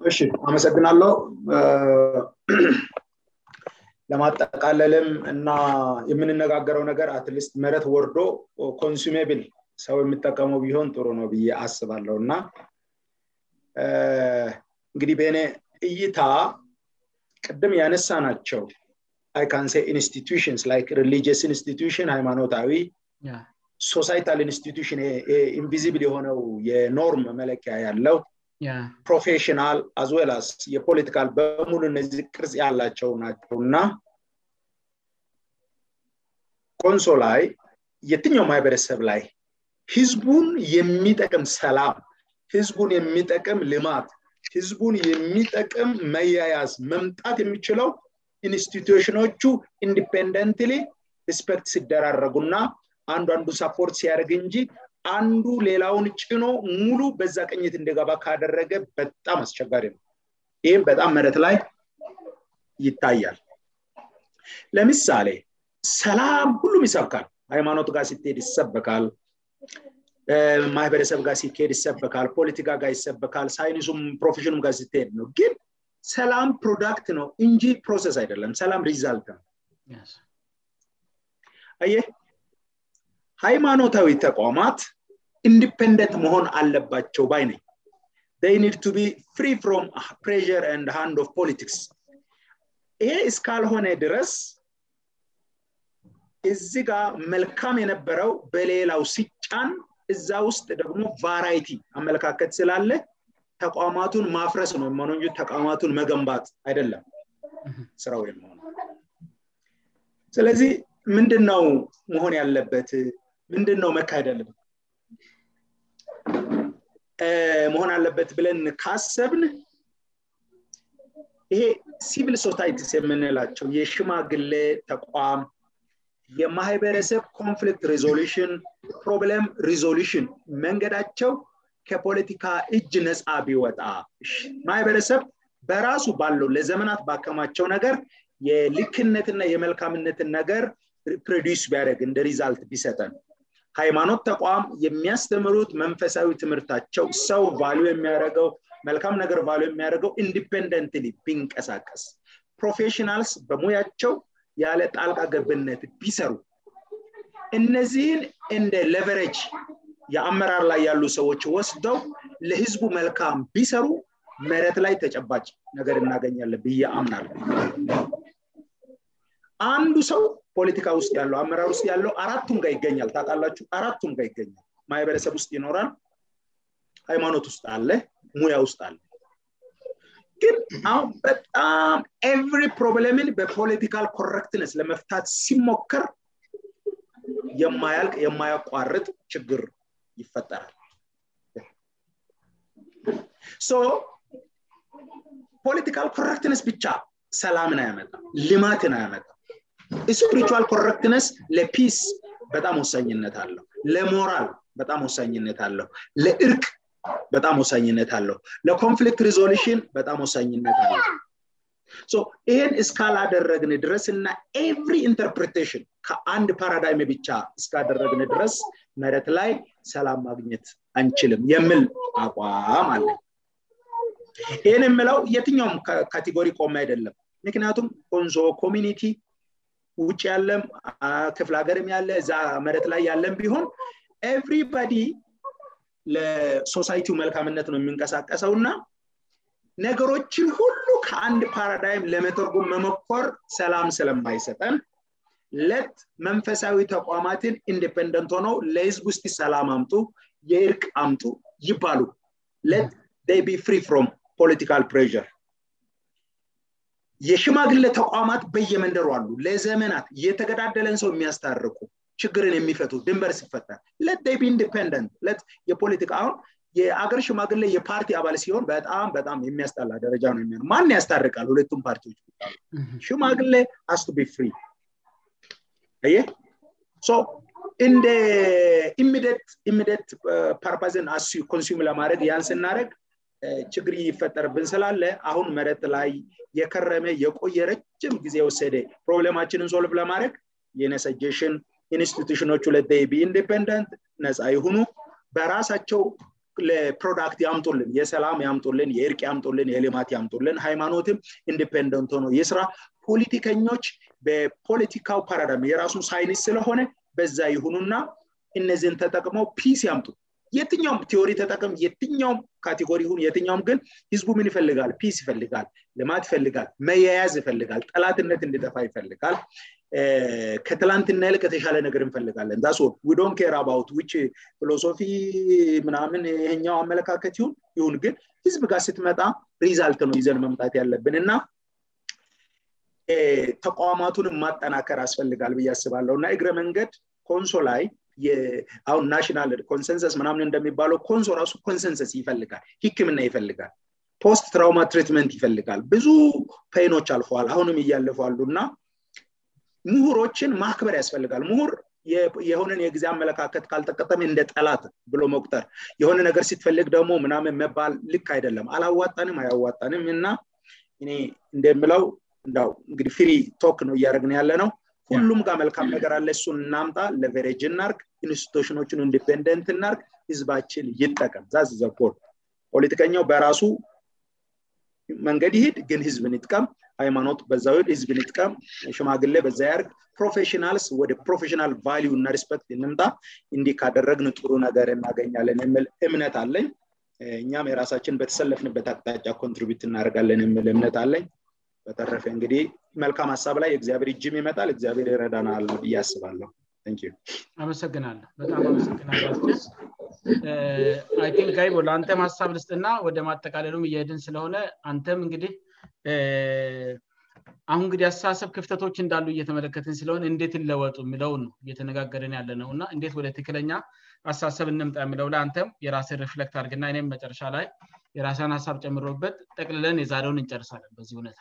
እሺ አመሰግናለው ለማጠቃለልም እና የምንነጋገረው ነገር አትሊስት መረት ወርዶ ኮንሱሜብል ሰው የምጠቀመው ቢሆን ጥሩ ነው ብዬ አስባለውእና እንግዲህ በኔ እይታ ቅድም ያነሳ ናቸው ን ኢንስሽን ሊስ ኢንስሽን ሃይማኖታዊ ሶሳይታል ኢንስሽንኢንቪዚብል የሆነው የኖርም መለኪያ ያለው ፕሮፌሽናል አ ልስ የፖለቲካል በሙሉ እነዚህህ ቅርጽ ያላቸው ናቸውእና ቆንሶላይ የትኛው ማህበረሰብ ላይ ህዝቡን የሚጠቅም ሰላም ህዝቡን የሚጠቅም ልማት ህዝቡን የሚጠቅም መያያዝ መምጣት የሚችለው ኢንስትቱሽኖቹ ኢንዲፐንደንት ርስፐክት ሲደራረጉ እና አንዷ አንዱ ሰፖርት ሲያደርግ እንጂ አንዱ ሌላውን ጭኖ ሙሉ በዛ ቅኝት እንደገባ ካደረገ በጣም አስቸጋሪ ነው ይህም በጣም መረት ላይ ይታያል ለምሳሌ ሰላም ሁሉም ይሰብካል ሃይማኖት ጋር ሲትሄድ ይሰበካል ማህበረሰብ ጋር ሲትሄድ ይሰበካል ፖለቲካ ጋር ይሰበካል ሳይንሱም ፕሮፌሽኑም ጋር ሲትሄድ ነው ግን ሰላም ፕሮዳክት ነው እንጂ ፕሮሴስ አይደለም ሰላም ሪዛልት ነው ይ ሃይማኖታዊ ተቋማት ኢንዲፐንደንት መሆን አለባቸው ባይ ነኝ ድ ፕ ፖሊቲክስ ይሄ እስካልሆነ ድረስ እዚ ጋር መልካም የነበረው በሌላው ስጫን እዛ ውስጥ ደግሞ ቫራይቲ አመለካከት ስላለ ተቋማቱን ማፍረስ ነው እ ተቋማቱን መገንባት አይደለም ስራይ ስለዚህ ምንድነው መሆን ያለበት ምንድነው መካሄድ ያለትው መሆን አለበት ብለን ካሰብን ይሄ ሲቪል ሶሳይቲስ የምንላቸው የሽማግለ ተቋም የማህበረሰብ ኮንፍሊክት ሪሉሽን ፕሮብም ሪዞሉሽን መንገዳቸው ከፖለቲካ እጅ ነፃ ቢወጣ ማህበረሰብ በራሱ ባለው ለዘመናት በአከማቸው ነገር የልክነትና የመልካምነትን ነገር ፕሮዲስ ቢያደግ እንደ ሪዛልት ቢሰጠ ነ ሃይማኖት ተቋም የሚያስተምሩት መንፈሳዊ ትምህርታቸው ሰው የሚያደረገው መልካም ነገር ቫ የሚያደርገው ኢንዲፐንደንት ቢንቀሳቀስ ፕሮፌሽናልስ በሙያቸው ያለ ጣልቃ ገብነት ቢሰሩ እነዚህን እንደ ለቨሬጅ የአመራር ላይ ያሉ ሰዎች ወስደው ለህዝቡ መልካም ቢሰሩ መረት ላይ ተጨባጭ ነገር እናገኛለን ብያአምናል አንዱ ሰው ፖለቲካ ውስጥ ያለው አመራር ውስጥ ያለው አራቱም ጋ ይገኛል ታቃላችሁ አራቱም ጋ ይገኛል ማህበረሰብ ውስጥ ይኖራን ሃይማኖት ውስጥ አለ ሙያ ውስጥ አለ ግን አሁን በጣም ኤቨሪ ፕሮብሌምን በፖለቲካል ኮረክትነስ ለመፍታት ሲሞከር የማያልቅ የማያቋርጥ ችግር ይፈጠራል ሶ ፖለቲካል ኮረክትነስ ብቻ ሰላምን አያመጣ ልማትን አያመጣ ስፒሪቱል ኮረክትነስ ለፒስ በጣም ወሳኝነት አለው ለሞራል በጣም ወሳኝነት አለው ለእርቅ በጣም ወሳኝነት አለው ለኮንፍሊክት ሪዞሉሽን በጣም ወሳኝነት አለው ይህን እስካላደረግን ድረስ እና ኤሪ ኢንተርፕሬቴሽን ከአንድ ፓራዳይም ብቻ እስካደረግን ድረስ መረት ላይ ሰላም ማግኘት አንችልም የምል አቋም አለን ይህን የምለው የትኛውም ካቴጎሪ ቆሚ አይደለም ምክንያቱም ኮንዞ ኮሚኒቲ ውጭ ያለም ክፍል ሀገርም ያለ እዛ መረት ላይ ያለን ቢሆን ኤብሪባዲ ለሶሳይቲው መልካምነት ነው የምንቀሳቀሰው እና ነገሮችን ሁሉ ከአንድ ፓራዳይም ለመተርጉ መመኮር ሰላም ስለምባይሰጠን ለት መንፈሳዊ ተቋማትን ኢንዲፐንደንት ሆነው ለህዝብ ውስጢ ሰላም አምጡ የእርቅ አምጡ ይባሉ ለት ይ ፍሪ ፍሮም ፖለቲካል ፕሬር የሽማግለ ተቋማት በየመንደሩ አሉ ለዘመናት እየተገዳደለን ሰው የሚያስታርቁ ችግርን የሚፈቱ ድንበር ስፈጠር ለትኢንት የፖለቲ አሁን የአገር ሽማግላ የፓርቲ አባል ሲሆን በጣምበጣም የሚያስጠላ ደረጃ ነማን ያስታርቃል ሁቱም ፓርቲዎችሽማግ ፍ ይ እንደ ኢሚት ፐርፓዝን ሱ ኮንም ለማድደረግ ያን ስናደረግ ችግሪ ይፈጠርብን ስላለ አሁን መረት ላይ የከረመ የቆየ ረጅም ጊዜ የወሰደ ፕሮብሌማችንን ሶልቭ ለማድረግ የነሰጅሽን ኢንስትቱሽኖች ሁለይ ኢንዲፔንደንት ነጻ ይሁኑ በራሳቸው ለፕሮዳክት ያምጡልን የሰላም ያምጡልን የእርቅ ያምጡልን የልማት ያምጡልን ሃይማኖትም ኢንዲፐንደንት ሆነው የስራ ፖለቲከኞች በፖለቲካው ፓራዳም የራሱ ሳይኒስ ስለሆነ በዛ ይሁኑና እነዚህን ተጠቅመው ፒስ ያምጡ የትኛውም ትዮሪ ተጠቅም የትኛውም ካሪ ሁን የትኛውም ግን ህዝቡ ምን ይፈልጋል ፒስ ይፈልጋል ልማት ይፈልጋል መያያዝ ይፈልጋል ጠላትነት እንድጠፋ ይፈልጋል ከትላንትና የልቅ የተሻለ ነገር እንፈልጋለን ስ ዊዶንኬር አባውት ች ፊሎሶፊ ምናምን ይሄኛው አመለካከት ሲሁን ይሁን ግን ህዝብ ጋር ስትመጣ ሪዛልት ነው ይዘን መምጣት ያለብን እና ተቋማቱን ማጠናከር አስፈልጋል ብያስባለው እና እግረ መንገድ ኮንሶ ላይ የአሁን ናሽናል ኮንሰንሰስ ምናምን እንደሚባለው ኮንሶራሱ ኮንሰንስ ይፈልጋል ክምና ይፈልጋል ፖስት ትራውማ ትሪትመንት ይፈልጋል ብዙ ፔኖች አልፏዋል አሁንም እያልፏሉ እና ምሁሮችን ማክበር ያስፈልጋል ምሁር የሆነን የጊዜ አመለካከት ካልጠቀጠም እንደ ጠላት ብሎ ሞቁጠር የሆነ ነገር ሲትፈልግ ደግሞ ምናምን መባል ልክ አይደለም አላዋጣንም አያዋጣንም እና እንደምለው እንግዲህ ፍሪ ቶክ ነ እያደረግን ያለ ነው ሁሉም ጋር መልካም ነገር አለ እሱን እናምጣ ለቨሬጅ እናርክ ኢንስቱሽኖችን ኢንዲፐንደንት እናርክ ህዝባችን ይጠቀም ዛዝ ዘቦ ፖለቲከኛው በራሱ መንገድ ይሄድ ግን ህዝብንጥቀም ሃይማኖት በዛድ ህዝብንጥቀም ሽማግላ በዛ ያርግ ፕሮፌሽናልስ ወደ ፕሮፌሽናል እና ሪስፐክት እንምጣ እንዲ ካደረግን ጥሩ ነገር እናገኛለን የምል እምነት አለኝ እኛም የራሳችን በተሰለፍንበት አቅጣጫ ኮንትሪት እናደርጋለን የምል እምነት አለኝ በጠረፌ እንግዲህ መልካም ሀሳብ ላይ እግዚአብሔር እጅም ይመጣል እግዚአብሔር ይረዳናል እያስባለሁ አመሰግናለሁ በጣም አመሰግናለችስ አይን uh, ጋይቦለአንተም ሀሳብ ልስጥና ወደ ማጠቃለሉ እያሄድን ስለሆነ አንተም እንግዲህ uh, አሁን ግዲህ አስተሳሰብ ክፍተቶች እንዳሉ እየተመለከትን ስለሆን እንዴት እለወጡ የሚለው ነ እየተነጋገርን ያለነውእና እንት ወደ ትክለኛ አተሳሰብ እንምጣ የምለው ላ አንተም የራስን ሪፍለክት አርግና ይም መጨረሻ ላይ የራስን ሀሳብ ጨምሮበት ጠቅልለን የዛሬውን እንጨርሳለን በዚህ ሁኔታ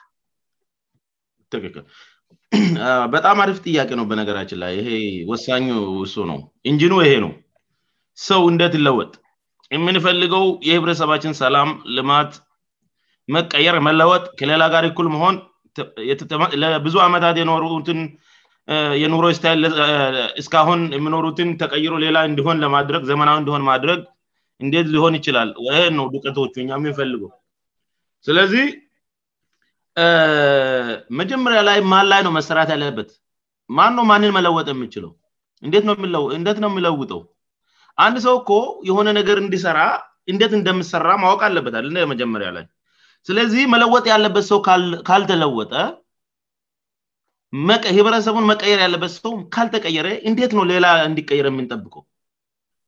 ጥክክል በጣም አርፍ ጥያቄ ነው በነገራችን ላይ ይሄ ወሳኝ እሱ ነው እንጂኑ ይሄ ነው ሰው እንደት ይለወጥ የምንፈልገው የህብረተሰባችን ሰላም ልማት መቀየር መለወጥ ከሌላ ጋር ኩል መሆን ለብዙ አመታት የኖሩ የኑሮ እስሁን የሚኖሩትን ተቀይሮ ሌላ እንዲሆን ለማድረግ ዘመናዊ እንዲሆን ማድረግ እንት ሊሆን ይችላል ይሄን ነው ዱቀቶ የምንፈልገው ስለዚህ መጀመሪያ ላይ ማን ላይ ነው መሰራት ያለበት ማን ነው ማንን መለወጠ የምችለው እንደት ነው የሚለውጠው አንድ ሰው እኮ የሆነ ነገር እንዲሰራ እንደት እንደምሰራ ማወቅ አለበታልመጀመሪያ ላይ ስለዚህ መለወጥ ያለበት ሰው ካልተለወጠ ህብረተሰቡን መቀየር ያለበት ሰው ካልተቀየረ እንደት ነው ሌላ እንዲቀየር የምንጠብቀው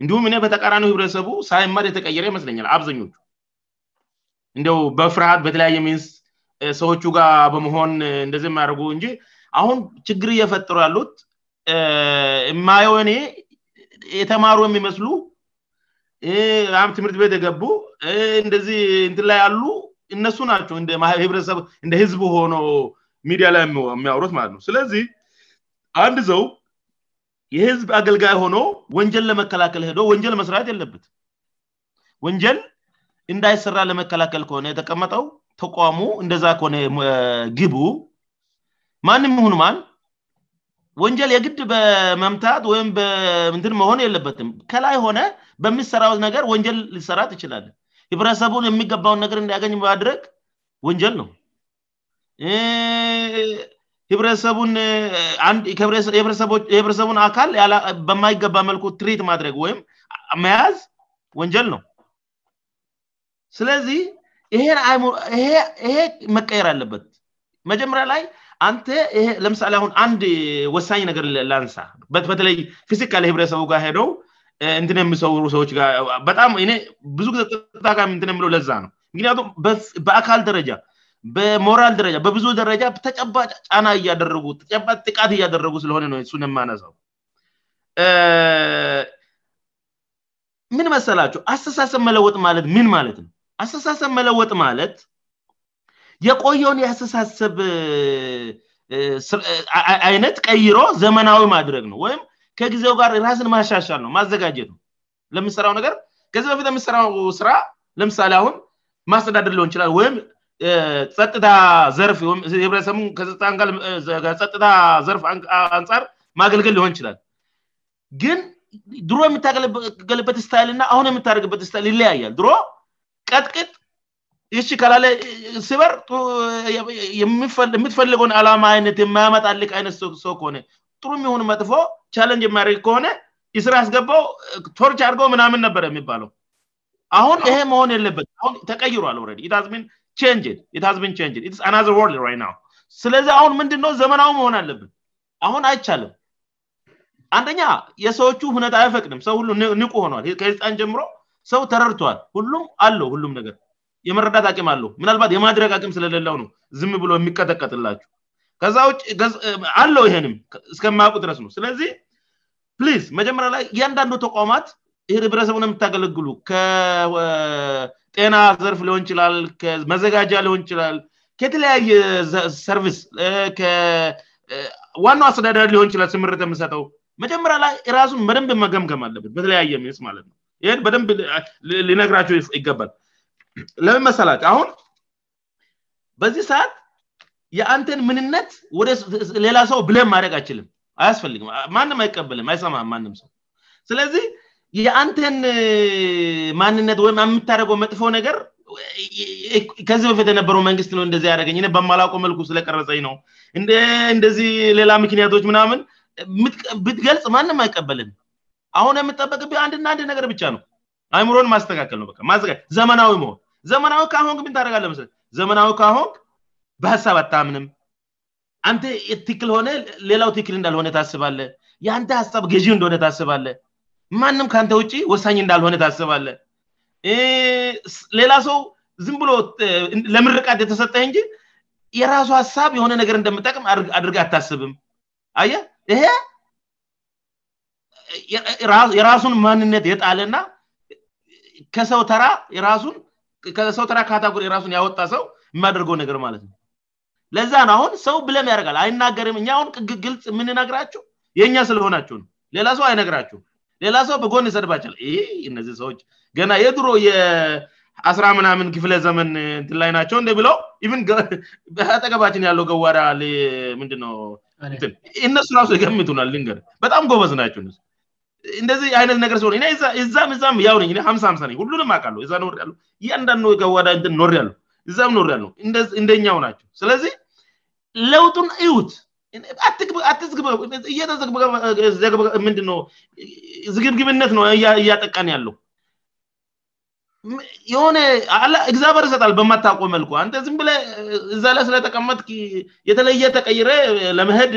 እንዲሁም እኔ በተቃራኒ ህብረተሰቡ ሳይማድ የተቀየረ ይመስለኛል አብዛኞቹ እንዲ በፍርሃት በተለያየስ ሰዎቹ ጋር በመሆን እንደዚህ የሚያደርጉ እንጂ አሁን ችግር እየፈጠሩ ያሉት ማየሆኔ የተማሩ የሚመስሉ ትምህርት ቤት የገቡ እንደዚህ እትን ላይ ያሉ እነሱ ናቸው ህብረተሰብ እንደ ህዝብ ሆኖ ሚዲያ ላይ የሚያብሩት ማለት ነው ስለዚህ አንድ ሰው የህዝብ አገልጋይ ሆኖ ወንጀል ለመከላከል ሄዶ ወንጀል መስርያት ያለብት ወንጀል እንዳይሰራ ለመከላከል ከሆነ የተቀመጠው ተቋሙ እንደዛ ኮነ ግቡ ማንም ሁኑማን ወንጀል የግድ በመምታት ወይም ትን መሆን የለበትም ከላይ ሆነ በምሰራው ነገር ወንጀል ልሰራ ትችላለን ህብረተሰቡን የሚገባውን ነገር እንዲያገኝ ማድረግ ወንጀል ነው ብህብረተሰቡን አካል በማይገባ መልኩ ትሪት ማድረግ ወይም መያዝ ወንጀል ነውስለ ይ ይሄ መቀየር አለበት መጀመሪያ ላይ አንተ ለምሳሌ አሁን አንድ ወሳኝ ነገር ለንሳ በተለይ ፊዚካላ ህብረሰቡ ጋር ሄደው እንትን የሚሰውሩ ሰዎች በጣም ብዙጊ የምለው ለዛ ነው ምክንያቱም በአካል ደረጃ በሞራል ደረጃ በብዙ ደረጃ ተጨባጭ ጫና እያደጉተ ጥቃት እያደረጉ ስለሆነ ነው ሱማነሳው ምን መሰላቸው አስተሳሰብ መለወጥ ማለት ምን ማለት ነው አስተሳሰብ መለወጥ ማለት የቆየውን የአስተሳሰብ አይነት ቀይሮ ዘመናዊ ማድረግ ነው ወይም ከጊዜው ጋር ራስን ማሻሻል ነው ማዘጋጀት ነው ለምሰራው ነገር ከዚህ በፊት የምሰራው ስራ ለምሳሌ አሁን ማስተዳደር ሊሆን ይችላል ወይም ጥታ ዘርፍ ብረተሰብ ጥታ ዘርፍ አንፃር ማገልገል ሊሆን ይችላል ግን ድሮ የምታገልበት ስታይል እና አሁን የምታደግበት ስታይል ይለያያል ቀጥቅጥ ይሺ ከላለ ስበርየምትፈልገውን ዓላማ አይነት የሚያመጣልቅ ይነት ሰው ከሆነ ጥሩ የሚሆን መጥፎ ቻለንጅ የሚያደርግ ከሆነ ይስራ ያስገባው ቶርች አድገው ምናምን ነበር የሚባለው አሁን ይሄ መሆን የለበት ሁ ተቀይሯል ስለዚህ አሁን ምንድነው ዘመናዊ መሆን አለብን አሁን አይቻልም አንደኛ የሰዎቹ ሁነት አይፈቅድም ሰው ሁሉ ንቁ ሆኗልከጣን ጀምሮ ሰው ተረርተዋል ሁሉም አለው ሁሉም ነገር የመረዳት አቅም አለው ምናልባት የማድረግ አቅም ስለሌለው ነው ዝም ብሎ የሚቀጠቀጥላችው ከዛ አለው ይህንም እስከሚያውቁ ድረስ ነው ስለዚህ ፕሊዝ መጀመሪያ ላይ እያንዳንዱ ተቋማት ይ ብረሰቡን የምታገለግሉ ከጤና ዘርፍ ሊሆን ይችላል ከመዘጋጃ ሊሆን ይችላል ከየተለያየ ሰርቪስ ዋናው አስተዳደር ሊሆን ይችላል ስምርት የምሰጠው መጀመሪያ ላይ ራሱን መደንብ መገምከም አለበት በተለያየ ሚጽ ማለት ነው ይህን በደንብ ሊነግራቸው ይገባል ለምን መሰላች አሁን በዚህ ሰዓት የአንተን ምንነት ወደ ሌላ ሰው ብለም ማደግ አይችልም አያስፈልግም ማንም አይቀበልም አይሰማ ማንም ሰው ስለዚህ የአንተን ማንነት ወይም የምታደገው መጥፎው ነገር ከዚህ በፊት የነበረ መንግስት ነ እንደዚ ያደገኝ በማላቆ መልኩ ስለቀረሰኝ ነው እንደዚህ ሌላ ምክንያቶች ምናምን ብትገልጽ ማንም አይቀበልን አሁን የምጠበቅብ አንድና አንድ ነገር ብቻ ነው አይምሮን ማስተካከል ነ ዘመናዊ መሆን ዘመናዊ ከሆንግ ን ታደጋለ መስ ዘመናዊ ከሆንግ በሀሳብ አታምንም አንተ ቲክል ሆነ ሌላው ቲክል እንዳልሆነ ታስባለ የአንተ ሀሳብ ገዢ እንደሆነ ታስባለ ማንም ከአንተ ውጭ ወሳኝ እንዳልሆነ ታስባለ ሌላ ሰው ዝም ብሎ ለምርቃት የተሰጠህ እንጂ የራሱ ሀሳብ የሆነ ነገር እንደምጠቅም አድርገ አታስብም ይሄ የራሱን ማንነት የጣለና ሰውራ ሱሰው ተራ ካታጉር የራሱን ያወጣ ሰው የሚያደርገው ነገር ማለት ነው ለዛ ነው አሁን ሰው ብለም ያደርጋል አይናገርም እ አሁን ግልጽ የምንነግራችው የእኛ ስለሆናቸው ነው ሌላ ሰው አይነግራችው ሌላ ሰው በጎን ይሰድባችል እነዚህ ሰዎች ገና የድሮ የአስራ ምናምን ክፍለ ዘመን እትን ላይ ናቸው ንዴ ብለው ን ጠቀባችን ያለው ገዋዳምንድነው እነሱ ራሱ የገልገ በጣም ጎበዝ ናቸው እንደዚህ አይነት ነገር ሰሆነ እዛም ዛም ያው ነ ሃምሳ ሃምሳ ነ ሁሉንም አቃሉ እዛ ኖርሉ እያንዳንድ ዳ ኖያሉ እዛም ኖሪያለ እንደኛው ናቸው ስለዚህ ለውጡን እዩት እ ምንድ ዝግብግብነት ነውእያጠቃን ያለው የሆነ አ እግዛበር ይሰጣል በማታውቆ መልኩ አን ዝም ብላ እዛ ላይ ስለተቀመጥ የተለየ ተቀይረ ለመሄድ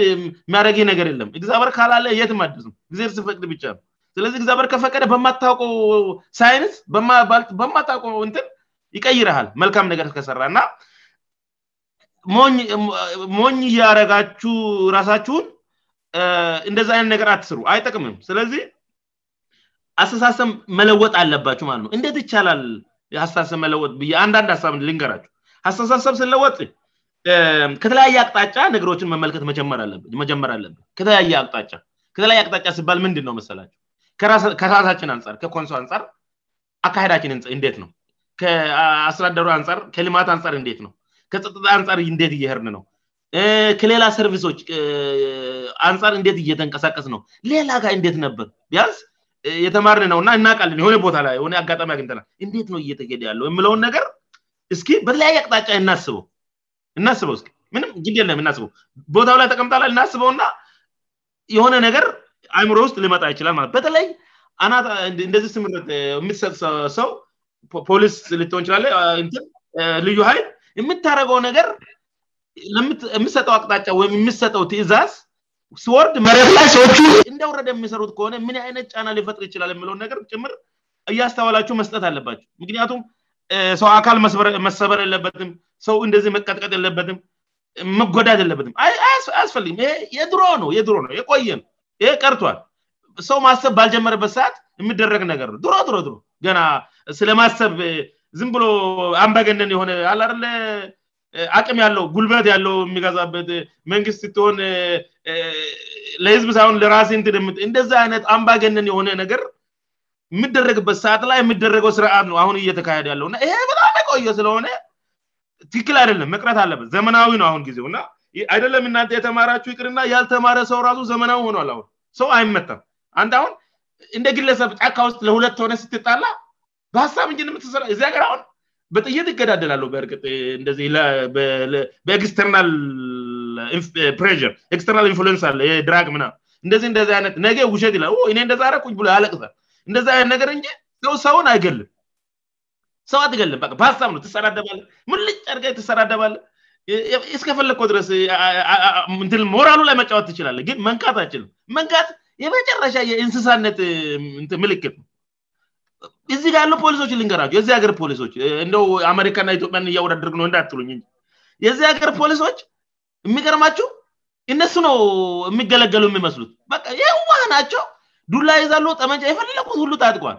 ሚያደረጌ ነገር የለም እግዛበር ካላላ እየት አድስም እዜርስ ፈቅድ ብቻ ነው ስለዚህ እግዛበር ከፈቀደ በማታውቆ ሳይንስ በማታውቆ ንትን ይቀይረሃል መልካም ነገር ስከሰራ እና ሞኝ ያረጋችሁ እራሳችሁን እንደዚ አይነት ነገር አትስሩ አይጠቅምም ስለዚህ አስተሳሰብ መለወጥ አለባቸሁ ማለት ነ እንዴት ይቻላል አስተሳሰብ መለወጥ አንዳንድ ሀሳብ ልንከራችው አስተሳሰብ ስለወጥ ከተለያየ አቅጣጫ ንገሮችን መመልከት መጀመር አለብ ከተለያየ አቅጣጫ ከተለያየ ቅጣጫ ሲባል ምንድን ነ መሰላቸው ከራሳችን ንፃር ከኮንሶ አንፃር አካሄዳችንእንዴት ነው ከአስተዳደሩ ንር ከልማት ንጻር ነው ከጥታ አንጻር ንት እየርድ ነው ከሌላ ሰርቪሶች አንፃር እንት እየተንቀሳቀስ ነው ሌላ ጋ እንዴት ነበርቢ የተማርን ነው እና እናቃልን የሆነ ቦታ ላይ አጋጣሚ ግኝልእንት ነው እየተሄደ ያለው የለውን ነገር እ በተለያየ አቅጣጫ እናስበውእናስበውም ለእናስበው ቦታው ላይ ተቀምታላ እናስበውና የሆነ ነገር አይምሮ ውስጥ ልመጣ ይችላል ማለት በተለይ እንደዚህ ምህርት የሰጥሰው ፖሊስ ል እንችላለ ልዩ ሀይል የምታደረገው ነገር የምሰጠው አቅጣጫ ወይም የምሰጠው ትእዛዝ ስወርድ መሬት ላይ ሰዎቹ እንደ ውረዳ የሚሰሩት ከሆነ ምን አይነት ጫና ሊፈጥር ይችላል የለው ነገር ጭምር እያስተዋላቸው መስጠት አለባቸው ምክንያቱም ሰው አካል መሰበር የለበትም ሰው እንደዚህ መቀጥቀጥ የለበትም መጎዳት የለበትም አያስፈልግም ይ የድሮ ነው የድሮ ነው የቆየ ነው ይሄ ቀርቷል ሰው ማሰብ ባልጀመረበት ሰዓት የሚደረግ ነገር ነው ድሮ ሮድሮ ገና ስለ ማሰብ ዝም ብሎ አንባገነን የሆነ አ አቅም ያለው ጉልበት ያለው የሚጋዛበት መንግስት ትሆን ለህዝብ ሳሁን ለራሴ ትደምት እንደዚ አይነት አንባገነን የሆነ ነገር የምደረግበት ሰዓት ላይ የሚደረገው ስርዓት ነው አሁን እየተካሄደ ያለውእና ይሄ በጣም የቆየ ስለሆነ ትክክል አይደለም መቅረት አለበት ዘመናዊ ነው አሁን ጊዜው እና አይደለም እናተ የተማራችው ቅርና ያልተማረ ሰው እራሱ ዘመናዊ ሆል አሁ ሰው አይመተም አንአሁን እንደ ግለሰብ ጫካ ውስጥ ለሁለት ሆነ ስትጣላ በሀሳብ እንምር በትየት ይገዳደላለሁ በእርጥ እንዚህበተርፕ ኤክስተርናል ኢንፍሉንስ አለ ድራግ ምና እንደዚህ እደዚህ አይነት ነገ ውሸት ይ ኔ እንደዛረኝ ሎ ያለቅሰል እንደዚህ አይነት ነገር እንጂ ሰው ሰውን አይገልም ሰዋ እገልም በ በሀሳብ ነው ትሰዳደባለ ምን ልጭጫርገ ትሰዳደባለን እስከፈለግኮ ድረስ ሞራሉ ላይ መጫወት ትችላለን ግን መንካት አይችልም መንካት የመጨረሻ የእንስሳነት ምልክት ነው እዚህ ጋ ያሉ ፖሊሶች ሊንቀራቸሁ የዚህ ሀገር ፖሊሶች እንደው አሜሪካና ኢዮጵያእየዚህ አገር ፖሊሶች የሚቀርማችው እነሱ ነው የሚገለገሉ የሚመስሉት በ ይህዋህ ናቸው ዱላ ይዛሉ ጠመንጫ የፈለለቁ ሁሉ ጥቋዋል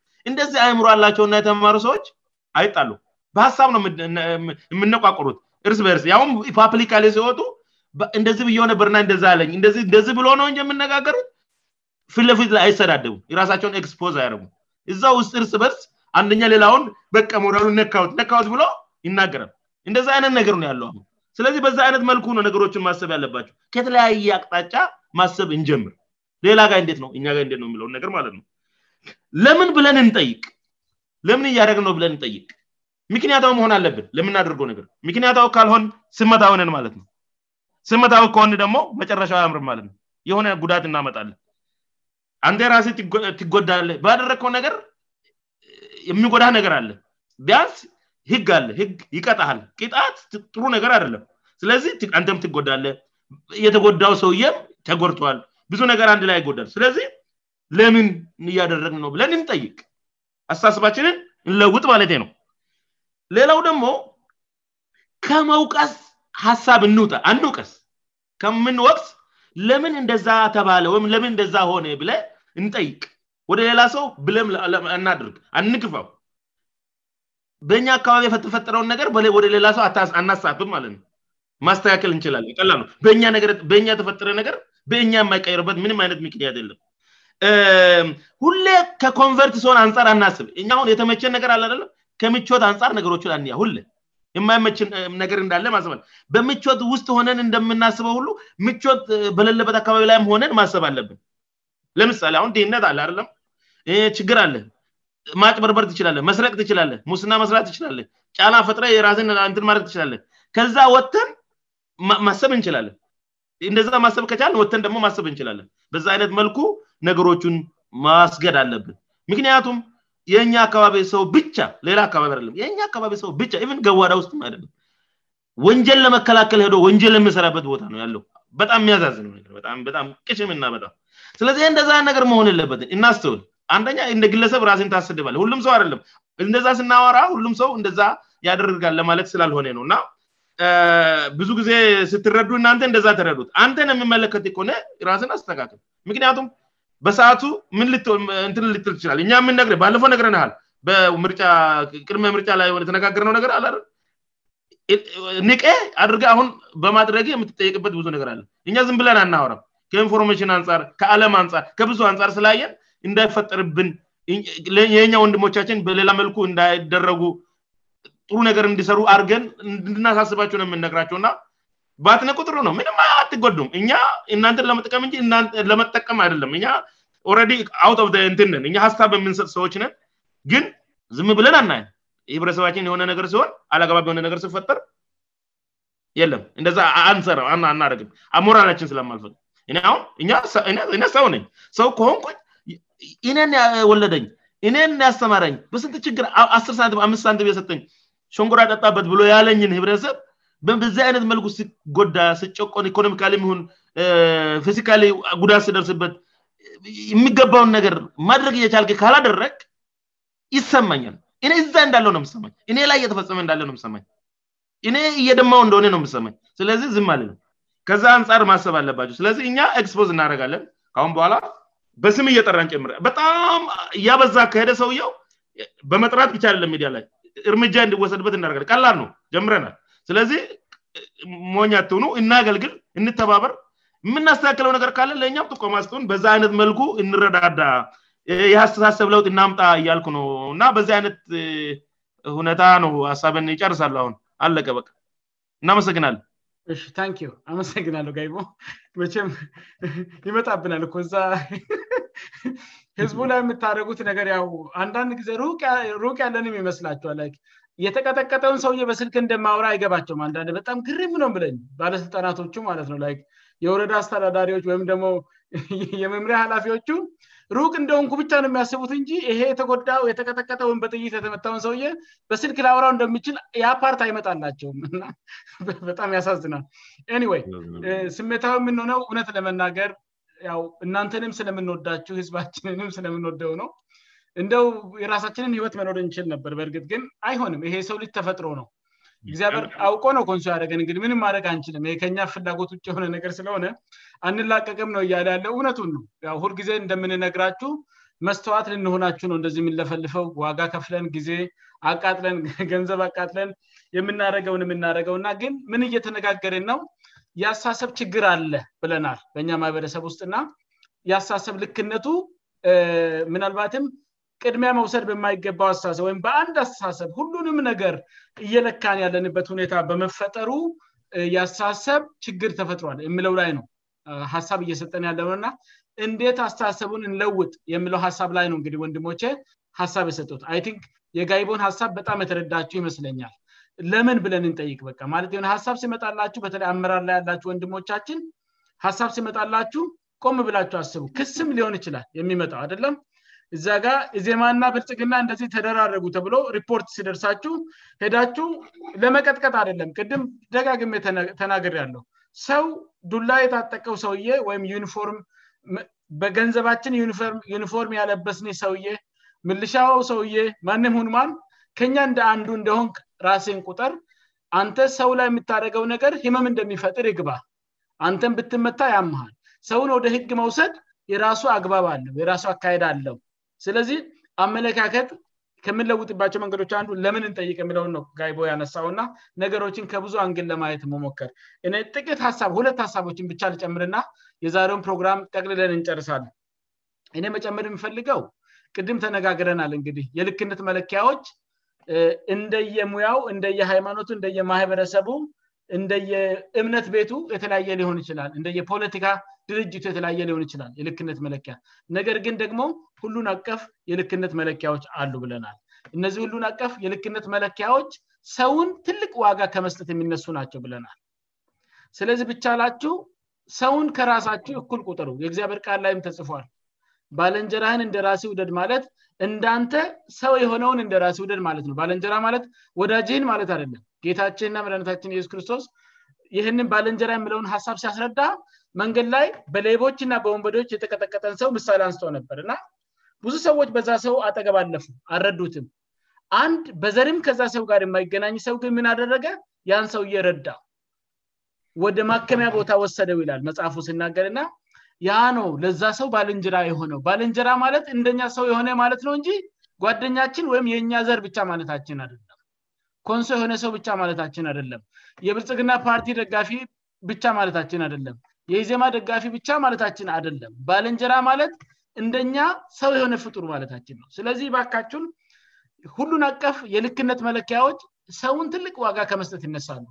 እንደዚህ አእምሮ አላቸውእና የተማሩ ሰዎች አይጣሉ በሀሳብ ነው የምነቋቆሩት ርስ በርስ ያሁም ፓፕሊሌ ሲወጡ እንደዚህ ብየሆነ በርና እንደዛ አለኝ እንደዚህ ብሎ ነው ን የምነጋገሩት ፍለፊት አይተዳደጉም የራሳቸውን ክስፖዝ አይርጉ እዛ ውስጥ እርስ በርስ አንደኛ ሌላውን በቀ መድሉ ነካት ነካት ብሎ ይናገራል እንደዛ አይነት ነገር ነው ያለው ስለዚህ በዛ አይነት መልኩ ነ ነገሮችን ማሰብ ያለባቸው ከተለያየ አቅጣጫ ማሰብ እንጀምር ሌላ ጋ ንት ነውእጋው የለውን ነገር ማለትነው ለምን ብለን እንጠይቅ ለምን እያደግ ነው ብለን ንጠይቅ ምክንያታዊ መሆን አለብን ለምናደርገው ነገር ምክንያታው ካልሆን ስመታውነን ማለት ነው ስመታዊ ከሆን ደግሞ መጨረሻዊ አምር ማለት የሆነ ጉዳት እናመጣለን አንተ ራሴ ትጎዳለ ባደረግከው ነገር የሚጎዳ ነገር አለ ቢያንስ ህግ አለ ህግ ይቀጣሃል ቂጣት ጥሩ ነገር አደለም ስለዚህ አንተም ትጎዳለ የተጎዳው ሰውየም ተጎድተዋል ብዙ ነገር አንድ ላይ ይጎዳል ስለዚህ ለምን እያደረግ ነው ብለን እንጠይቅ አሳስባችንን እንለውጥ ማለቴ ነው ሌላው ደግሞ ከመውቀስ ሀሳብ እንውጣ አንድ ውቀስ ከምን ወቅት ለምን እንደዛ ተባለወይም ለምን እንደዛ ሆነ ብለ እንጠይቅ ወደ ሌላ ሰው ብለም አናድርግ አንግፋው በእኛ አካባቢ የተፈጠረውን ነገር ወደ ሌላ ሰው አናሳብም ማለትነው ማስተካከል እንችላለን ቀላ ነው በእኛ የተፈጠረ ነገር በእኛ የማይቀየሩበት ምንም አይነት ሚክንያት የለም ሁሌ ከኮንቨርት ሲሆን አንፃር አናስብ እሁን የተመቸ ነገር አላለም ከምቾት አንፃር ነገሮች አያሁ የማይመችን ነገር እንዳለን ማሰብለ በምቾወት ውስጥ ሆነን እንደምናስበው ሁሉ ምቾወት በሌለበት አካባቢ ላይም ሆነን ማሰብ አለብን ለምሳሌ አሁን ድነት አለ አለም ችግር አለን ማጭ በርበር ትችላለን መስረቅ ትችላለን ሙስና መስራ ትችላለን ጫላ ፈጥረ የራስን ትን ማድቅ ትችላለን ከዛ ወተን ማሰብ እንችላለን እንደዛ ማሰብ ከቻለ ወተን ደግሞ ማሰብ እንችላለን በዛ አይነት መልኩ ነገሮቹን ማስገድ አለብን ምክንያቱም የኛ አካባቢ ሰው ብቻ ሌላ አካባቢ አደለም የኛ አካባቢ ሰው ብቻ ን ገዋዳ ውስጥ አይደለም ወንጀል ለመከላከል ሄዶ ወንጀል የሚሰራበት ቦታ ነው ያለው በጣም የሚያሳዝነውጣም ቅሽምና ጣ ስለዚህ እንደዛ ነገር መሆን የለበትን እናስተውል አንደኛ እንደ ግለሰብ ራስን ታሰድባለ ሁሉም ሰው አይደለም እንደዛ ስናወራ ሁሉም ሰው እንደዛ ያደርጋልለማለት ስላልሆነ ነው እና ብዙ ጊዜ ስትረዱ እናንተ እንደዛ ትረዱት አንተን ሚመለከት ኮሆነ ራስን አስካምቱም በሰአቱ ምንንትን ልትል ትችላል እኛ የምነረ ባለፈው ነገርያል በጫቅድመ ምርጫ ላይ ሆ የተነጋገር ነውነገር ንቄ አድርገ አሁን በማድረግ የምትጠይቅበት ብዙ ነገር አለን እኛ ዝንብለን አናወረም ከኢንፎርሜሽን አንፃር ከአለም አንፃር ከብዙ አንፃር ስላየን እንዳይፈጠርብን የኛ ወንድሞቻችን በሌላ መልኩ እንዳይደረጉ ጥሩ ነገር እንዲሰሩ አርገን እንድናሳስባቸውነው የምነግራቸው ና ባአትን ቁጥሩ ነው ምንም አትጎዱም እኛ እናንትን ለመጠቀም እንለመጠቀም አይደለም እ ኦረዲ ት ፍ ንትንነን እ ሀስታብ የምንሰጥ ሰዎች ነን ግን ዝም ብለን አናየ ህብረተሰባችን የሆነ ነገር ሲሆን አላባብ የሆነ ነገር ስፈጠር ለም እንደዛንሰራአናረግም ራላችን ስለማልፈት ሁእኔ ሰው ነኝ ሰው ከሆንኩ እኔን ወለደኝ እኔን ያስተማረኝ በስንት ችግር አስ ንትምስት ሰንት ሰጠኝ ንጎራ ያጠጣበት ብሎ ያለኝን ህብረተሰብ በዚህ አይነት መልኩ ስጎዳ ስጨቆን ኢኮኖሚካ ሁን ፌዚካሊ ጉዳት ሲደርስበት የሚገባውን ነገር ማድረግ እየቻል ካላደረቅ ይሰማኛል እዛ እንዳለነኝ ላይ እየተፈመእንዳለው ማኝ ኔ እየደማው ንደሆ ው ኝ ስለዚህ ዝ ነው ከዛ አንፃር ማሰብ አለባቸው ስለዚህ እኛ ክስፖዝ እናረጋለን ሁን በኋላ በስም እየጠራን ጨምረ በጣም እያ በዛ አካሄደ ሰውያው በመጥራት ይቻለሚዲያ ላይ እርምጃ እንዲወሰድበት እናጋለንቀላ ነው ጀምረናል ስለዚህ ሞኛትኑ እናገልግል እንተባበር የምናስተካክለው ነገር ካለ ለእኛም ጥቆማስጥን በዛ አይነት መልኩ እንረዳዳ የአስተሳሰብ ለውጥ እናምጣ እያልኩ ነው እና በዚህ አይነት ሁነታ ነው ሀሳብን ይጨርሳሉ አሁን አለቀ በቃ እናመሰግናለሁታንዩ አመሰግናለሁ ጋይቦ በም ይመጣብናል ኮ እዛ ህዝቡ ላይ የምታደረጉት ነገር ያው አንዳንድ ጊዜ ሩቅያ ለንም ይመስላቸኋ የተቀጠቀጠውን ሰውየ በስልክ እንደማውረ አይገባቸውም አንዳንድ በጣም ግርም ነ ብለኝ ባለስልጣናቶቹ ማለት ነው የወረዳ አስተዳዳሪዎች ወይም ደሞ የመምሪያ ኃላፊዎቹ ሩቅ እንደንኩ ብቻ ነው የሚያስቡት እንጂ ይሄ የተጎዳ የተቀጠቀጠወም በጥይት የተመታውን ሰውየ በስልክ ላአውራው እንደሚችል የፓርት አይመጣላቸውም በጣም ያሳዝናል ኒወይ ስሜታው የምንሆነው እውነት ለመናገር እናንተንም ስለምንወዳችው ህዝባችንንም ስለምንወደው ነው እንደው የራሳችንን ህይወት መኖር እንችል ነበር በእርግጥ ግን አይሆንም ይሄ ሰው ልጅ ተፈጥሮ ነው እግዚር አውቆ ነው ንሶ ያረገንእን ምንም ማድረግአንችልም ከፍላጎት ውጭ የሆነነገ ስለሆነ አንላቀቅም ነው እያለ ያለው እውነቱን ነው ሁልጊዜ እንደምንነግራችሁ መስተዋት ልንሆናችሁ ነ እደዚህ የምንለፈልፈው ዋጋ ከፍለን ጊዜ አቃጥለን ገንዘብ አቃጥለን የምናረገው ንምናደረገውእና ግን ምን እየተነጋገር ነው ያሳሰብ ችግር አለ ብለናል በኛ ማህበረሰብ ውስጥና ያሳሰብ ልክነቱ ምናልባትም ቅድሚያ መውሰድ በማይገባው አስተሳሰብ ወይም በአንድ አስተሳሰብ ሁሉንም ነገር እየለካን ያለንበት ሁኔታ በመፈጠሩ የአስተሳሰብ ችግር ተፈጥሯል የሚለው ላይ ነው ሀሳብ እየሰጠን ያለነእና እንዴት አስተሳሰቡን እንለውጥ የምለው ሀሳብ ላይ ነው እንግዲህ ወንድሞቼ ሀሳብ የሰጡት አይንክ የጋይቦን ሀሳብ በጣም የተረዳችው ይመስለኛል ለምን ብለን ንጠይቅ በ ማለት ሆነ ሀሳብ ሲመጣላችሁ በተለይ አመራር ላይ ያላችሁ ወንድሞቻችን ሀሳብ ሲመጣላችሁ ቆም ብላችሁ አስቡ ክስም ሊሆን ይችላል የሚመጣው አደለም እዛ ጋር የዜማና ብልጭግና እንደዚህ ተደራረጉ ተብሎ ሪፖርት ሲደርሳችው ሄዳችው ለመቀጥቀጥ አደለም ቅድም ደጋግሜ ተናገር ያለው ሰው ዱላ የታጠቀው ሰውዬ ወይም ዩኒፎር በገንዘባችን ዩኒፎርም ያለበስኒ ሰውዬ ምልሻዋው ሰውዬ ማንም ሁኑማን ከኛ እንደ አንዱ እንደሆን ራሴን ቁጠር አንተ ሰው ላይ የምታደረገው ነገር ህመም እንደሚፈጥር ይግባ አንተን ብትመታ ያመሃል ሰውን ወደ ህግ መውሰድ የራሱ አግባብ አለው የራሱ አካሄድ አለው ስለዚህ አመለካከት ከምንለውጥባቸው መንገዶች አንዱ ለምንንጠይቅ የሚለውን ነው ጋይቦ ያነሳውና ነገሮችን ከብዙ አንግን ለማየት መሞከር እ ጥቂት ሳ ሁለት ሀሳቦችን ብቻል ጨምርና የዛሬውን ፕሮግራም ጠቅልለን እንጨርሳል እኔ መጨመር የሚፈልገው ቅድም ተነጋግረናል እንግዲህ የልክነት መለኪያዎች እንደየሙያው እንደየሃይማኖቱ እንደየማህበረሰቡ እንደየእምነት ቤቱ የተለያየ ሊሆን ይችላል እንደየፖለቲካ ጅየተለየ ሊሆን ይችላል የልክነት መለኪያ ነገር ግን ደግሞ ሁሉን አቀፍ የልክነት መለኪያዎች አሉ ብለናል እነዚህ ሁሉን አቀፍ የልክነት መለኪያዎች ሰውን ትልቅ ዋጋ ከመስጠት የሚነሱ ናቸው ብለናል ስለዚህ ብቻላችሁ ሰውን ከራሳችሁ እኩል ቁጥሩ የእግዚአብር ቃል ላይም ተጽፏል ባለንጀራህን እንደራሲ ውደድ ማለት እንዳንተ ሰው የሆነውን እንደ ራሲ ደድ ማለት ነባንጀራ ማለት ወዳጅህን ማለት አደለም ጌታችንና መድነታችን የሱስ ክርስቶስ ይህንን ባለንጀራ የምለውን ሀሳብ ሲያስረዳ መንገድ ላይ በሌይቦች ና በወንበዶች የተቀጠቀጠን ሰው ምሳሌ አንስቶ ነበር እና ብዙ ሰዎች በዛ ሰው አጠገባለፉ አልረዱትም አንድ በዘርም ከዛ ሰው ጋር የማይገናኝ ሰው ግን ምንአደረገ ያን ሰው እየረዳ ወደ ማከሚያ ቦታ ወሰደው ይላል መጽሐፉ ስናገር እና ያ ነው ለዛ ሰው ባልእንጅራ የሆነው ባልእንጀራ ማለት እንደኛ ሰው የሆነ ማለት ነው እንጂ ጓደኛችን ወይም የእኛ ዘር ብቻ ማለታችን አደለም ኮንሶ የሆነ ሰው ብቻ ማለታችን አደለም የብልጽግና ፓርቲ ደጋፊ ብቻ ማለታችን አደለም የሂዜማ ደጋፊ ብቻ ማለታችን አደለም ባለንጀራ ማለት እንደኛ ሰው የሆነ ፍጡር ማለታችን ነው ስለዚህ ባካቹን ሁሉን አቀፍ የልክነት መለኪያዎች ሰውን ትልቅ ዋጋ ከመስጠት ይነሳሉ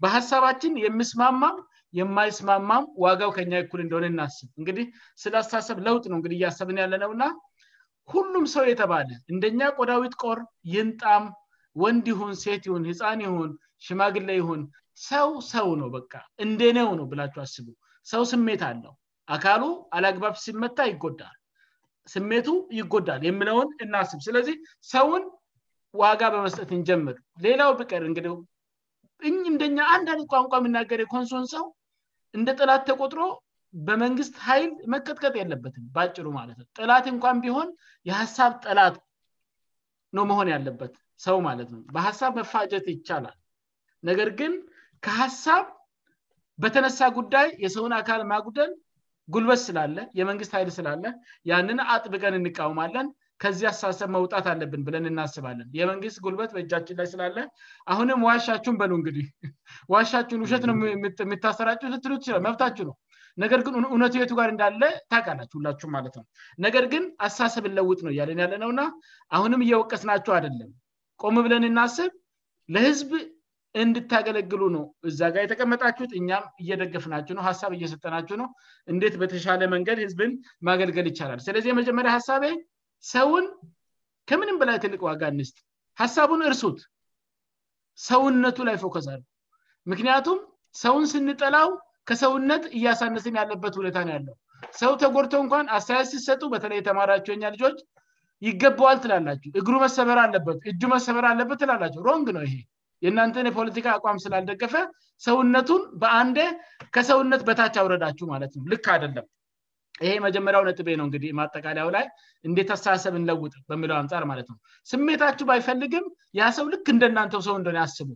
በሀሳባችን የምስማማም የማይስማማም ዋጋው ከኛ ኩል እንደሆነ እናስብ እንግዲህ ስላስታሰብ ለውጥ ነው እንግዲ እያሰብን ያለ ነው እና ሁሉም ሰው የተባለ እንደኛ ቆዳዊት ቆር ይንጣም ወንድ ሁን ሴት ይሁን ህፃን ይሁን ሽማግለ ይሁን ሰው ሰው ነው በቃ እንደኔው ነው ብላቸሁ አስቡ ሰው ስሜት አለው አካሉ አላግባብ ሲመታ ይጎዳል ስሜቱ ይጎዳል የምለውን እናስብ ስለዚህ ሰውን ዋጋ በመስጠት እንጀምሩ ሌላው ብቅር እንግዲሁ እኝ ምደኛ አንድ አነት ቋንቋ የሚናገር የኮንሶን ሰው እንደ ጥላት ተቆጥሮ በመንግስት ኃይል መቀጥቀጥ የለበትም በጭሩ ማለት ነው ጥላት እንኳን ቢሆን የሀሳብ ጠላት ነው መሆን ያለበት ሰው ማለት ነው በሀሳብ መፋጀት ይቻላል ነገር ግን ከሀሳብ በተነሳ ጉዳይ የሰውን አካል ማጉደል ጉልበት ስላለ የመንግስት ኃይል ስላለ ያንን አጥ ብቀን እንቃወማለን ከዚህ አሳሰብ መውጣት አለብን ብለን እናስባለን የመንግስት ጉልበት በእጃችን ላይ ስላለ አሁንም ዋሻችሁን በነው እንግዲህ ዋሻችሁን ውሸት ነው የሚታሰራጭት መብታችሁ ነው ነገር ግን እውነቱቤቱ ጋር እንዳለ ታቃላችሁ ሁላችሁ ማለት ነው ነገር ግን አሳሰብለውጥ ነው እያለን ያለ ነውና አሁንም እየወቀስ ናችሁ አደለም ቆም ብለን እናስብ ለህዝብ እንድታገለግሉ ነው እዛ ጋር የተቀመጣችሁት እኛም እየደገፍናቸሁ ነው ሀሳብ እየሰጠናቸሁ ነው እንዴት በተሻለ መንገድ ህዝብን ማገልገል ይቻላል ስለዚህ የመጀመሪያ ሀሳብ ሰውን ከምንም በላይ ትልቅ ዋጋ አንስት ሀሳቡን እርሱት ሰውነቱ ላይ ፎከዛሉ ምክንያቱም ሰውን ስንጠላው ከሰውነት እያሳነስን ያለበት ሁኔታ ነው ያለው ሰው ተጎርቶ እንኳን አስተያት ሲሰጡ በተለይ የተማራቸኛ ልጆች ይገባዋል ትላላችሁ እግሩ መሰበር አለበት እጁ መሰበር አለበት ትላላችሁሮንግ ነውይ የእናንተን የፖለቲካ አቋም ስላልደገፈ ሰውነቱን በአንዴ ከሰውነት በታች አውረዳችሁ ማለትነው ል አደለም ይሄ መጀመሪያው ነጥቤ ነው እንህ ማጠቃለያው ላይ እንዴተሳሳሰብ ንለውጥ በሚለው አንጻር ማለት ነው ስሜታችሁ ባይፈልግም ያ ሰው ልክ እንደናንተው ሰው ንደሆነ ያስቡ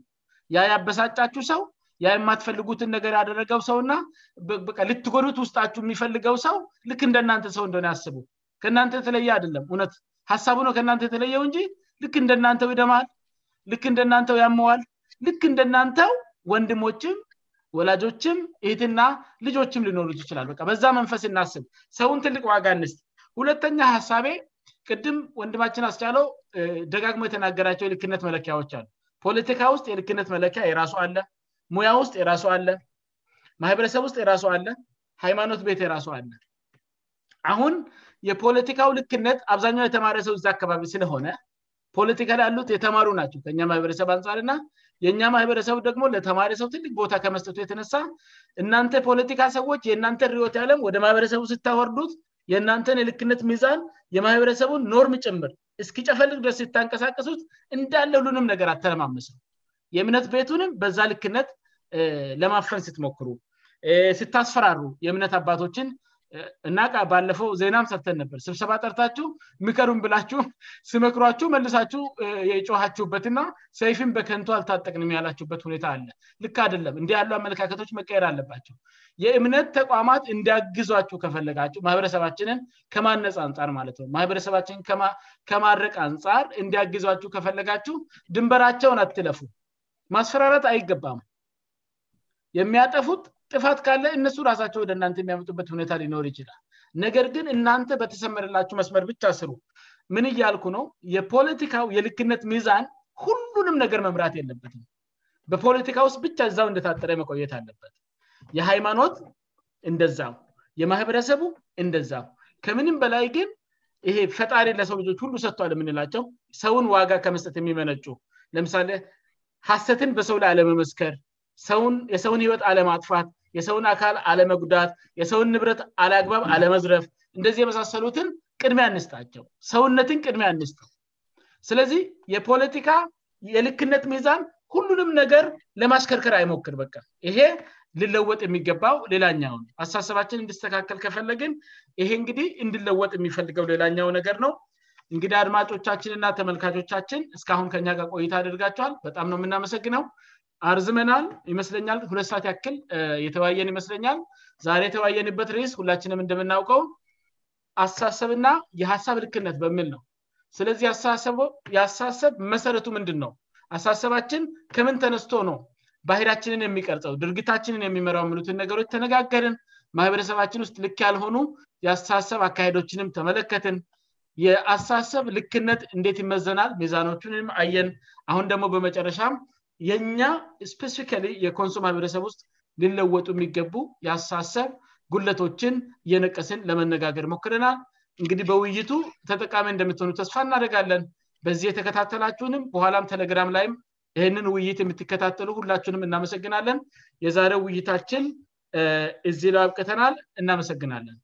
ያ ያበሳጫችሁ ሰው ያ የማትፈልጉትን ነገር ያደረገው ሰውና ልትጎዱት ውስጣችሁ የሚፈልገው ሰው ል እንደናንተ ሰውእንደሆነ ያስቡ ከእናንተ የተለየ አደለም እነ ሀሳቡ ነው ከናንተ የተለየው እንጂ ል እንደናንተው ይደማል ልክ እንደናንተው ያመዋል ልክ እንደናንተው ወንድሞችም ወላጆችም እህትና ልጆችም ሊኖሩ ይችላል በቃ በዛ መንፈስ እናስብ ሰውን ትልቅ ዋጋ አንስት ሁለተኛ ሀሳቤ ቅድም ወንድማችን አስቻለው ደጋግሞ የተናገራቸው የልክነት መለኪያዎች አሉ ፖለቲካ ውስጥ የልክነት መለኪያ የራሱ አለ ሙያ ውስጥ የራሱ አለ ማህበረሰብ ውስጥ የራሱ አለ ሃይማኖት ቤት የራሱ አለ አሁን የፖለቲካው ልክነት አብዛኛው የተማሪ ሰው ዚ አካባቢ ስለሆነ ፖለቲካ ላይ ያሉት የተማሩ ናቸው ከኛ ማህበረሰብ አንጻርና የእኛ ማህበረሰቡ ደግሞ ለተማሪ ሰው ትልቅ ቦታ ከመስጠቱ የተነሳ እናንተ ፖለቲካ ሰዎች የእናንተ ሪወት ያለም ወደ ማህበረሰቡ ሲታወርዱት የእናንተን የልክነት ሚዛን የማህበረሰቡን ኖርም ጭምር እስኪጨፈልግ ደርስ ሲታንቀሳቀሱት እንዳለ ሉንም ነገር አተለማመስነ የእምነት ቤቱንም በዛ ልክነት ለማፈን ስትሞክሩ ሲታስፈራሩ የእምነት አባቶችን እና ባለፈው ዜናም ሰርተን ነበር ስብሰባ ጠርታችሁ ምከሩም ብላችሁ ስመክሯችሁ መልሳችሁ የጮሃችሁበትና ሰይፊን በከንቱ አልታጠቅን ያላችሁበት ሁኔታ አለ ል አደለም እንዲህ ያሉ አመለካከቶች መቀየር አለባቸው የእምነት ተቋማት እንዲያግዟሁ ከለጋችሁ ማህበረሰባችንን ከማነጽ አንፃር ማለት ነው ማህበረሰባችንን ከማድረቅ አንጻር እንዲያግዟሁ ከፈለጋችሁ ድንበራቸውን አትለፉ ማስፈራራት አይገባም የሚያጠፉት ጥፋት ካለ እነሱ ራሳቸው ወደ እናንተ የሚያመጡበት ሁኔታ ሊኖር ይችላል ነገር ግን እናንተ በተሰመርላቸው መስመር ብቻ ስሩ ምን እያልኩ ነው የፖለቲካው የልክነት ሚዛን ሁሉንም ነገር መምራት የለበትም በፖለቲካ ውስጥ ብቻ እዛው እንደታጠረ መቆየት አለበት የሃይማኖት እንደዛው የማህበረሰቡ እንደዛው ከምንም በላይ ግን ይሄ ፈጣሬ ለሰው ልጆች ሁሉ ሰጥቷዋል የምንላቸው ሰውን ዋጋ ከመስጠት የሚመነጩ ለምሳሌ ሀሰትን በሰው ላይ አለመመስከር የሰውን ህይወት አለማጥፋት የሰውን አካል አለመጉዳት የሰውን ንብረት አላግባብ አለመዝረፍ እንደዚህ የመሳሰሉትን ቅድሜ አንስታቸው ሰውነትን ቅድሚ አንስተው ስለዚህ የፖለቲካ የልክነት ሚዛን ሁሉንም ነገር ለማሽከርከር አይሞክር በቃ ይሄ ልለወጥ የሚገባው ሌላኛው ነው አሳሰባችን እንድስተካከል ከፈለግን ይሄ እንግዲህ እንድለወጥ የሚፈልገው ሌላኛው ነገር ነው እንግዲህ አድማጮቻችንና ተመልካቾቻችን እስካሁን ከኛ ጋር ቆይታ አደርጋቸዋል በጣም ነው የምናመሰግነው አርዝመናል ይመስለኛል ሁለት ሰዓት ያክል የተወያየን ይመስለኛል ዛሬ የተወያየንበት ሬስ ሁላችንም እንደምናውቀው አሳሳሰብና የሀሳብ ልክነት በሚል ነው ስለዚህ የሳሳሰብ መሰረቱ ምንድን ነው አሳሰባችን ከምን ተነስቶ ነው ባህዳችንን የሚቀርጸው ድርጊታችንን የሚመራው ምሉትን ነገሮች ተነጋገርን ማህበረሰባችን ውስጥ ልክ ያልሆኑ የአስተሳሰብ አካሄዶችንም ተመለከትን የአሳሳሰብ ልክነት እንዴት ይመዘናል ሜዛኖችንም አየን አሁን ደግሞ በመጨረሻም የእኛ ስፔሲፊካሊ የኮንሱማ ብሔረሰብ ውስጥ ሊለወጡ የሚገቡ የአሳሳሰብ ጉለቶችን እየነቀስን ለመነጋገር ሞክረናል እንግዲህ በውይይቱ ተጠቃሚ እንደምትሆኑ ተስፋ እናደጋለን በዚህ የተከታተላችሁንም በኋላም ቴሌግራም ላይም ይህንን ውይይት የምትከታተሉ ሁላችሁንም እናመሰግናለን የዛሬው ውይይታችን እዚ ለዋብቅተናል እናመሰግናለን